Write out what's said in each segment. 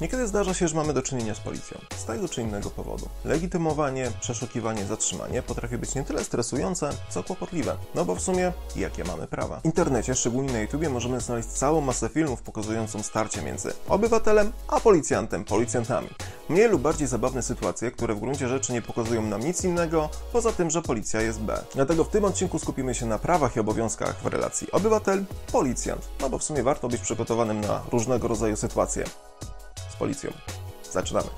Niekiedy zdarza się, że mamy do czynienia z policją. Z tego czy innego powodu. Legitymowanie, przeszukiwanie, zatrzymanie potrafi być nie tyle stresujące, co kłopotliwe. No bo w sumie, jakie mamy prawa? W internecie, szczególnie na YouTubie, możemy znaleźć całą masę filmów pokazującą starcie między obywatelem a policjantem, policjantami. Mniej lub bardziej zabawne sytuacje, które w gruncie rzeczy nie pokazują nam nic innego, poza tym, że policja jest B. Dlatego w tym odcinku skupimy się na prawach i obowiązkach w relacji obywatel-policjant. No bo w sumie warto być przygotowanym na różnego rodzaju sytuacje policją. Zaczynamy.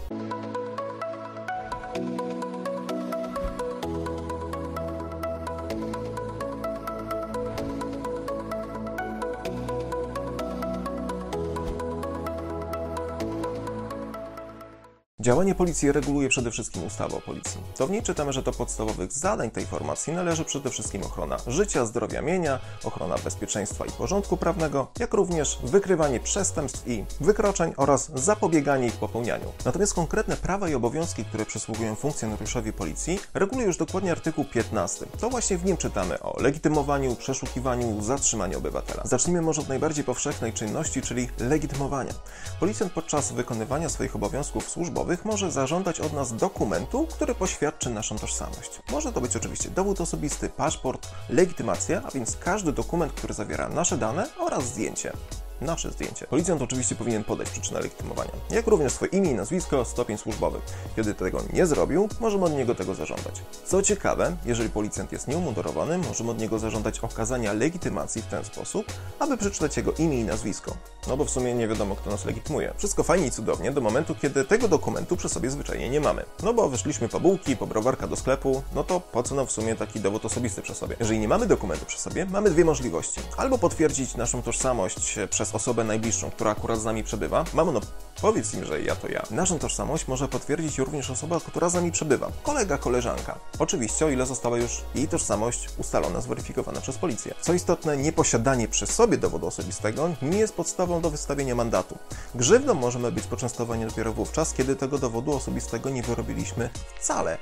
Działanie policji reguluje przede wszystkim ustawa o policji. To w niej czytamy, że do podstawowych zadań tej formacji należy przede wszystkim ochrona życia, zdrowia, mienia, ochrona bezpieczeństwa i porządku prawnego, jak również wykrywanie przestępstw i wykroczeń oraz zapobieganie ich popełnianiu. Natomiast konkretne prawa i obowiązki, które przysługują funkcjonariuszowi policji, reguluje już dokładnie artykuł 15. To właśnie w nim czytamy o legitymowaniu, przeszukiwaniu, zatrzymaniu obywatela. Zacznijmy może od najbardziej powszechnej czynności, czyli legitymowania. Policjant podczas wykonywania swoich obowiązków służbowych może zażądać od nas dokumentu, który poświadczy naszą tożsamość. Może to być oczywiście dowód osobisty, paszport, legitymacja, a więc każdy dokument, który zawiera nasze dane oraz zdjęcie nasze zdjęcie. Policjant oczywiście powinien podać przyczynę legitymowania, jak również swoje imię i nazwisko, stopień służbowy. Kiedy tego nie zrobił, możemy od niego tego zażądać. Co ciekawe, jeżeli policjant jest nieumundurowany, możemy od niego zażądać okazania legitymacji w ten sposób, aby przeczytać jego imię i nazwisko. No bo w sumie nie wiadomo, kto nas legitymuje. Wszystko fajnie i cudownie do momentu, kiedy tego dokumentu przy sobie zwyczajnie nie mamy. No bo wyszliśmy po bułki, po browarka do sklepu, no to po co nam w sumie taki dowód osobisty przy sobie? Jeżeli nie mamy dokumentu przy sobie, mamy dwie możliwości. Albo potwierdzić naszą tożsamość przez osobę najbliższą, która akurat z nami przebywa. Mamo, no powiedz im, że ja to ja. Naszą tożsamość może potwierdzić również osoba, która z nami przebywa. Kolega, koleżanka. Oczywiście, o ile została już jej tożsamość ustalona, zweryfikowana przez policję. Co istotne, nieposiadanie przy sobie dowodu osobistego nie jest podstawą do wystawienia mandatu. Grzywną możemy być poczęstowani dopiero wówczas, kiedy tego dowodu osobistego nie wyrobiliśmy wcale.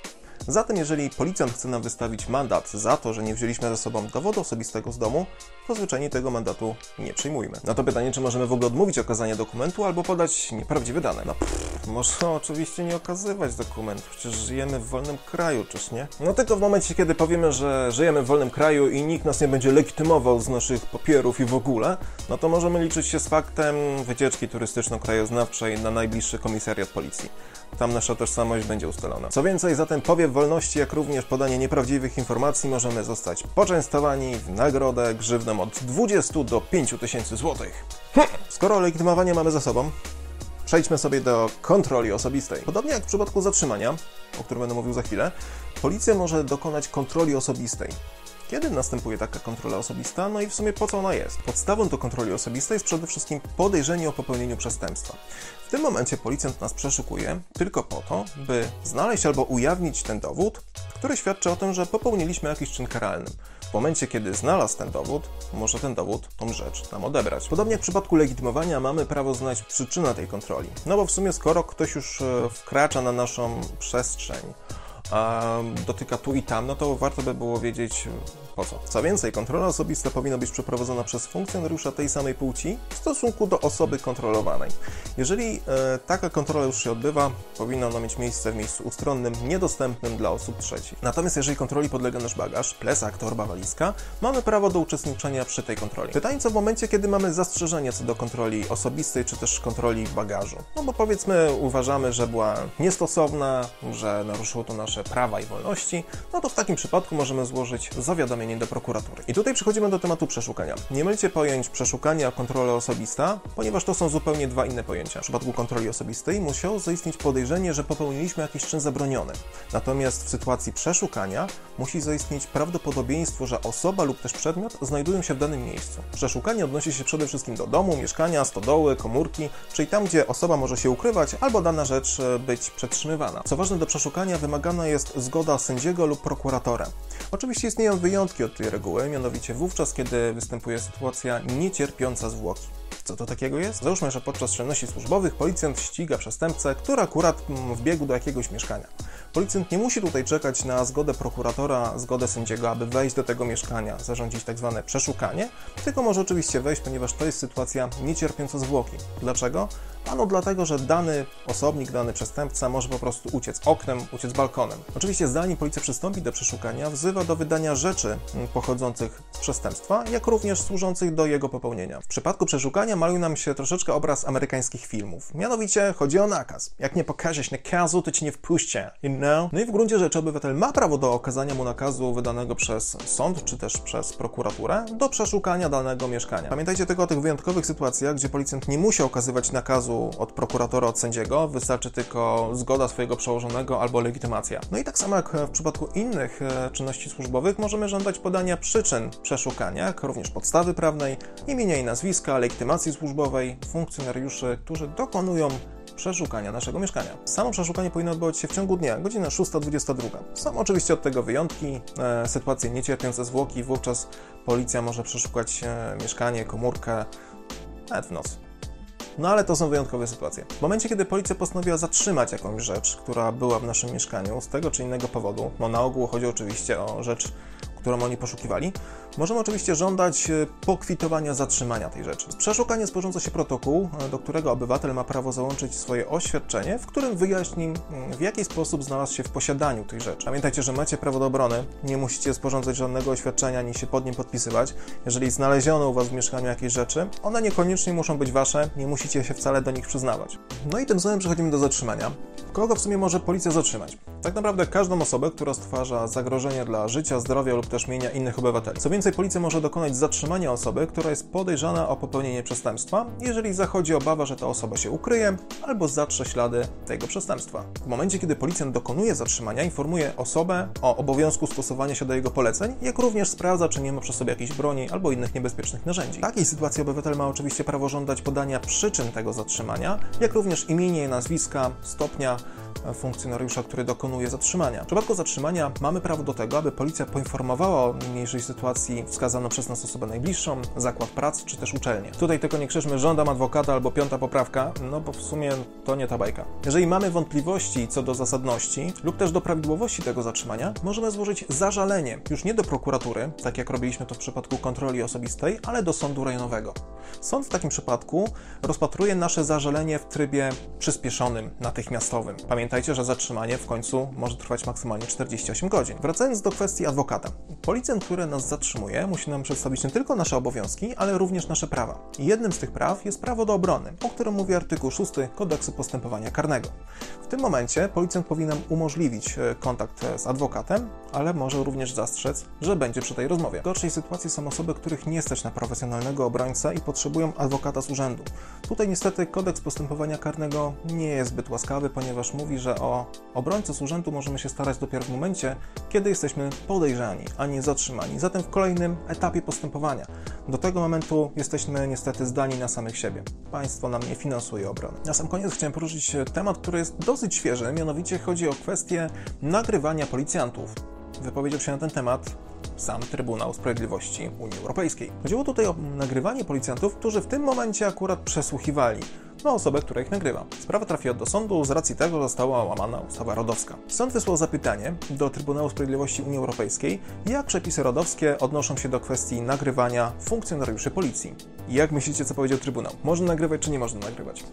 Zatem, jeżeli policjant chce nam wystawić mandat za to, że nie wzięliśmy ze sobą dowodu osobistego z domu, to zwyczajnie tego mandatu nie przyjmujmy. Na to pytanie, czy możemy w ogóle odmówić okazania dokumentu albo podać nieprawdziwe dane. No, pff, można oczywiście nie okazywać dokumentu, przecież żyjemy w wolnym kraju, czyż nie? No tylko w momencie, kiedy powiemy, że żyjemy w wolnym kraju i nikt nas nie będzie legitymował z naszych papierów i w ogóle, no to możemy liczyć się z faktem wycieczki turystyczno-krajoznawczej na najbliższy komisariat policji. Tam nasza tożsamość będzie ustalona. Co więcej, za ten powiew wolności, jak również podanie nieprawdziwych informacji możemy zostać poczęstowani w nagrodę grzywną od 20 do 5 tysięcy złotych. Hm. Skoro legitymowanie mamy za sobą, przejdźmy sobie do kontroli osobistej. Podobnie jak w przypadku zatrzymania, o którym będę mówił za chwilę, policja może dokonać kontroli osobistej. Kiedy następuje taka kontrola osobista? No i w sumie po co ona jest? Podstawą do kontroli osobistej jest przede wszystkim podejrzenie o popełnieniu przestępstwa. W tym momencie policjant nas przeszukuje tylko po to, by znaleźć albo ujawnić ten dowód, który świadczy o tym, że popełniliśmy jakiś czyn karalny. W momencie, kiedy znalazł ten dowód, może ten dowód, tą rzecz nam odebrać. Podobnie jak w przypadku legitymowania mamy prawo znać przyczynę tej kontroli. No bo w sumie skoro ktoś już e, wkracza na naszą przestrzeń, dotyka tu i tam, no to warto by było wiedzieć po co. Co więcej, kontrola osobista powinna być przeprowadzona przez funkcjonariusza tej samej płci w stosunku do osoby kontrolowanej. Jeżeli e, taka kontrola już się odbywa, powinna ona mieć miejsce w miejscu ustronnym, niedostępnym dla osób trzecich. Natomiast jeżeli kontroli podlega nasz bagaż, plesak, torba, walizka, mamy prawo do uczestniczenia przy tej kontroli. Pytanie co w momencie, kiedy mamy zastrzeżenia co do kontroli osobistej, czy też kontroli bagażu. No bo powiedzmy, uważamy, że była niestosowna, że naruszyło to nasze prawa i wolności, no to w takim przypadku możemy złożyć zawiadomienie do prokuratury. I tutaj przechodzimy do tematu przeszukania. Nie mylcie pojęć przeszukania, kontrola osobista, ponieważ to są zupełnie dwa inne pojęcia. W przypadku kontroli osobistej musiało zaistnieć podejrzenie, że popełniliśmy jakiś czyn zabroniony. Natomiast w sytuacji przeszukania musi zaistnieć prawdopodobieństwo, że osoba lub też przedmiot znajdują się w danym miejscu. Przeszukanie odnosi się przede wszystkim do domu, mieszkania, stodoły, komórki, czyli tam, gdzie osoba może się ukrywać albo dana rzecz e, być przetrzymywana. Co ważne, do przeszukania wymagana jest zgoda sędziego lub prokuratora. Oczywiście istnieją wyjątki od tej reguły, mianowicie wówczas, kiedy występuje sytuacja niecierpiąca zwłoki. Co to takiego jest? Załóżmy, że podczas czynności służbowych policjant ściga przestępcę, który akurat mm, wbiegł do jakiegoś mieszkania. Policjant nie musi tutaj czekać na zgodę prokuratora, zgodę sędziego, aby wejść do tego mieszkania, zarządzić tak zwane przeszukanie, tylko może oczywiście wejść, ponieważ to jest sytuacja niecierpiąca zwłoki. Dlaczego? Ano dlatego, że dany osobnik, dany przestępca może po prostu uciec oknem, uciec balkonem. Oczywiście zanim policja przystąpi do przeszukania, wzywa do wydania rzeczy pochodzących z przestępstwa, jak również służących do jego popełnienia. W przypadku przeszukania maluje nam się troszeczkę obraz amerykańskich filmów. Mianowicie chodzi o nakaz. Jak nie pokażesz nakazu, to ci nie wpuszczę. You know? No i w gruncie rzeczy obywatel ma prawo do okazania mu nakazu wydanego przez sąd, czy też przez prokuraturę, do przeszukania danego mieszkania. Pamiętajcie tylko o tych wyjątkowych sytuacjach, gdzie policjant nie musi okazywać nakazu od prokuratora, od sędziego, wystarczy tylko zgoda swojego przełożonego albo legitymacja. No i tak samo jak w przypadku innych e, czynności służbowych, możemy żądać podania przyczyn przeszukania, jak również podstawy prawnej, imienia i nazwiska, legitymacji służbowej funkcjonariuszy, którzy dokonują przeszukania naszego mieszkania. Samo przeszukanie powinno odbywać się w ciągu dnia, godzina 6.22. Są oczywiście od tego wyjątki, e, sytuacje niecierpiące zwłoki, wówczas policja może przeszukać e, mieszkanie, komórkę, nawet w nocy. No ale to są wyjątkowe sytuacje. W momencie, kiedy policja postanowiła zatrzymać jakąś rzecz, która była w naszym mieszkaniu z tego czy innego powodu, bo na ogół chodzi oczywiście o rzecz którą oni poszukiwali, możemy oczywiście żądać e, pokwitowania zatrzymania tej rzeczy. Z przeszukania sporządza się protokół, e, do którego obywatel ma prawo załączyć swoje oświadczenie, w którym wyjaśni, w jaki sposób znalazł się w posiadaniu tej rzeczy. Pamiętajcie, że macie prawo do obrony, nie musicie sporządzać żadnego oświadczenia, ani się pod nim podpisywać. Jeżeli znaleziono u Was w mieszkaniu jakieś rzeczy, one niekoniecznie muszą być Wasze, nie musicie się wcale do nich przyznawać. No i tym samym przechodzimy do zatrzymania. Kogo w sumie może policja zatrzymać? Tak naprawdę każdą osobę, która stwarza zagrożenie dla życia, zdrowia lub też mienia innych obywateli. Co więcej, policja może dokonać zatrzymania osoby, która jest podejrzana o popełnienie przestępstwa, jeżeli zachodzi obawa, że ta osoba się ukryje albo zatrze ślady tego przestępstwa. W momencie, kiedy policjant dokonuje zatrzymania, informuje osobę o obowiązku stosowania się do jego poleceń, jak również sprawdza, czy nie ma przy sobie jakiejś broni albo innych niebezpiecznych narzędzi. W takiej sytuacji obywatel ma oczywiście prawo żądać podania przyczyn tego zatrzymania, jak również imienia, nazwiska, stopnia funkcjonariusza, który dokonuje zatrzymania. W przypadku zatrzymania mamy prawo do tego, aby policja poinformowała o niniejszej sytuacji wskazaną przez nas osobę najbliższą, zakład pracy czy też uczelnię. Tutaj tylko nie krzyczmy żądam adwokata albo piąta poprawka, no bo w sumie to nie ta bajka. Jeżeli mamy wątpliwości co do zasadności lub też do prawidłowości tego zatrzymania, możemy złożyć zażalenie już nie do prokuratury, tak jak robiliśmy to w przypadku kontroli osobistej, ale do sądu rejonowego. Sąd w takim przypadku rozpatruje nasze zażalenie w trybie przyspieszonym, natychmiastowym. Pamiętajcie, że zatrzymanie w końcu może trwać maksymalnie 48 godzin. Wracając do kwestii adwokata. Policjant, który nas zatrzymuje, musi nam przedstawić nie tylko nasze obowiązki, ale również nasze prawa. Jednym z tych praw jest prawo do obrony, o którym mówi artykuł 6 Kodeksu Postępowania Karnego. W tym momencie policjant powinien umożliwić e, kontakt z adwokatem, ale może również zastrzec, że będzie przy tej rozmowie. W gorszej sytuacji są osoby, których nie stać na profesjonalnego obrońcę i potrzebują adwokata z urzędu. Tutaj niestety kodeks postępowania karnego nie jest zbyt łaskawy, ponieważ mówi, że o obrońcę z urzędu możemy się starać dopiero w momencie, kiedy jesteśmy podejrzani, a nie zatrzymani. Zatem w kolejnym etapie postępowania. Do tego momentu jesteśmy niestety zdani na samych siebie. Państwo nam nie finansuje obrony. Na sam koniec chciałem poruszyć temat, który jest dosyć świeży, mianowicie chodzi o kwestię nagrywania policjantów. Wypowiedział się na ten temat sam Trybunał Sprawiedliwości Unii Europejskiej. Chodziło tutaj o nagrywanie policjantów, którzy w tym momencie akurat przesłuchiwali no, osobę, która ich nagrywa. Sprawa trafiła do sądu z racji tego, że została łamana ustawa rodowska. Sąd wysłał zapytanie do Trybunału Sprawiedliwości Unii Europejskiej, jak przepisy rodowskie odnoszą się do kwestii nagrywania funkcjonariuszy policji. Jak myślicie, co powiedział Trybunał? Można nagrywać, czy nie można nagrywać?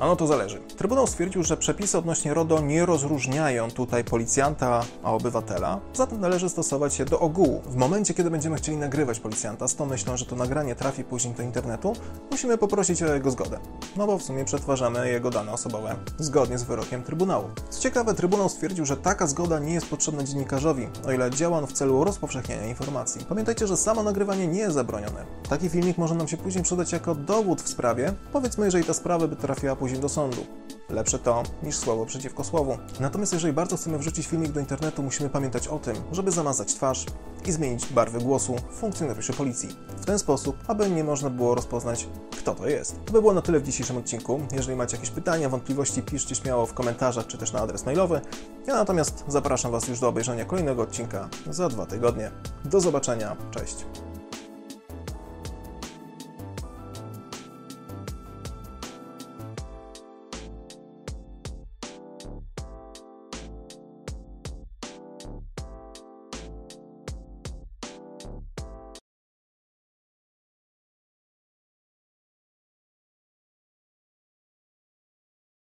Ano to zależy. Trybunał stwierdził, że przepisy odnośnie RODO nie rozróżniają tutaj policjanta a obywatela, zatem należy stosować się do ogółu. W momencie, kiedy będziemy chcieli nagrywać policjanta z tą myślą, że to nagranie trafi później do internetu, musimy poprosić o jego zgodę. No bo w sumie przetwarzamy jego dane osobowe zgodnie z wyrokiem Trybunału. Co ciekawe, Trybunał stwierdził, że taka zgoda nie jest potrzebna dziennikarzowi, o ile działa on w celu rozpowszechniania informacji. Pamiętajcie, że samo nagrywanie nie jest zabronione. Taki filmik może nam się później przydać jako dowód w sprawie, powiedzmy, jeżeli ta sprawa by trafiła później później do sądu. Lepsze to niż słowo przeciwko słowu. Natomiast jeżeli bardzo chcemy wrzucić filmik do internetu, musimy pamiętać o tym, żeby zamazać twarz i zmienić barwę głosu funkcjonariuszy policji. W ten sposób, aby nie można było rozpoznać, kto to jest. To by było na tyle w dzisiejszym odcinku. Jeżeli macie jakieś pytania, wątpliwości, piszcie śmiało w komentarzach czy też na adres mailowy. Ja natomiast zapraszam Was już do obejrzenia kolejnego odcinka za dwa tygodnie. Do zobaczenia, cześć.